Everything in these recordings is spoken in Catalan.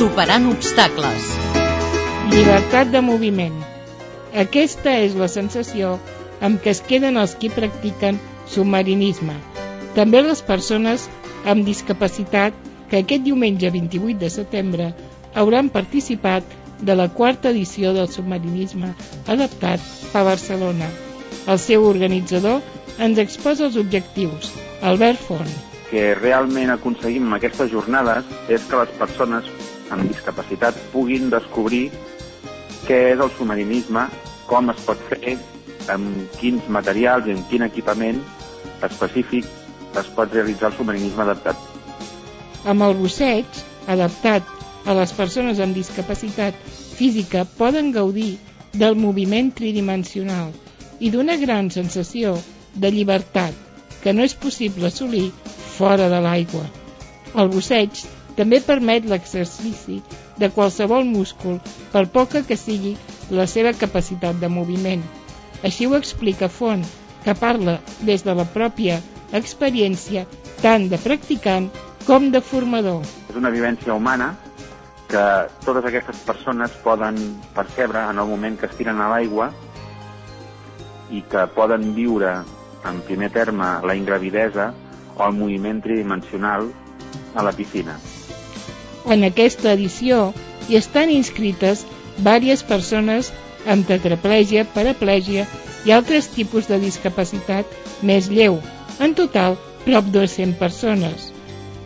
Superant obstacles. Llibertat de moviment. Aquesta és la sensació amb què es queden els qui practiquen submarinisme. També les persones amb discapacitat que aquest diumenge 28 de setembre hauran participat de la quarta edició del submarinisme adaptat a Barcelona. El seu organitzador ens exposa els objectius. Albert Font. que realment aconseguim amb aquestes jornades és que les persones amb discapacitat puguin descobrir què és el submarinisme, com es pot fer, amb quins materials i amb quin equipament específic es pot realitzar el submarinisme adaptat. Amb el busseig, adaptat a les persones amb discapacitat física, poden gaudir del moviment tridimensional i d'una gran sensació de llibertat que no és possible assolir fora de l'aigua. El busseig també permet l'exercici de qualsevol múscul, per poca que sigui la seva capacitat de moviment. Així ho explica Font, que parla des de la pròpia experiència tant de practicant com de formador. És una vivència humana que totes aquestes persones poden percebre en el moment que es tiren a l'aigua i que poden viure en primer terme la ingravidesa o el moviment tridimensional a la piscina. En aquesta edició hi estan inscrites vàries persones amb tetraplègia, paraplègia i altres tipus de discapacitat més lleu. En total, prop de 100 persones.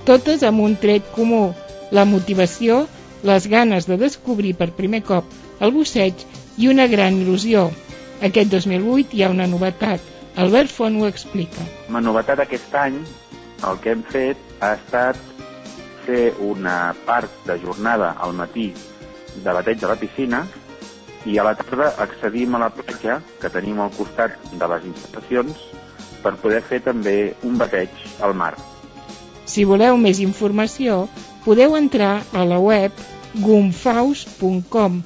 Totes amb un tret comú, la motivació, les ganes de descobrir per primer cop el busseig i una gran il·lusió. Aquest 2008 hi ha una novetat. Albert Font ho explica. La novetat aquest any, el que hem fet ha estat fer una part de jornada al matí de bateig a la piscina i a la tarda accedim a la platja que tenim al costat de les instal·lacions per poder fer també un bateig al mar. Si voleu més informació, podeu entrar a la web gumfaus.com.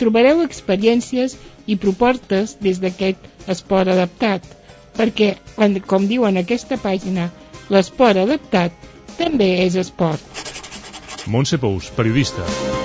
Trobareu experiències i propostes des d'aquest esport adaptat, perquè, com diu en aquesta pàgina, l'esport adaptat també és esport. Montse Pous, periodista.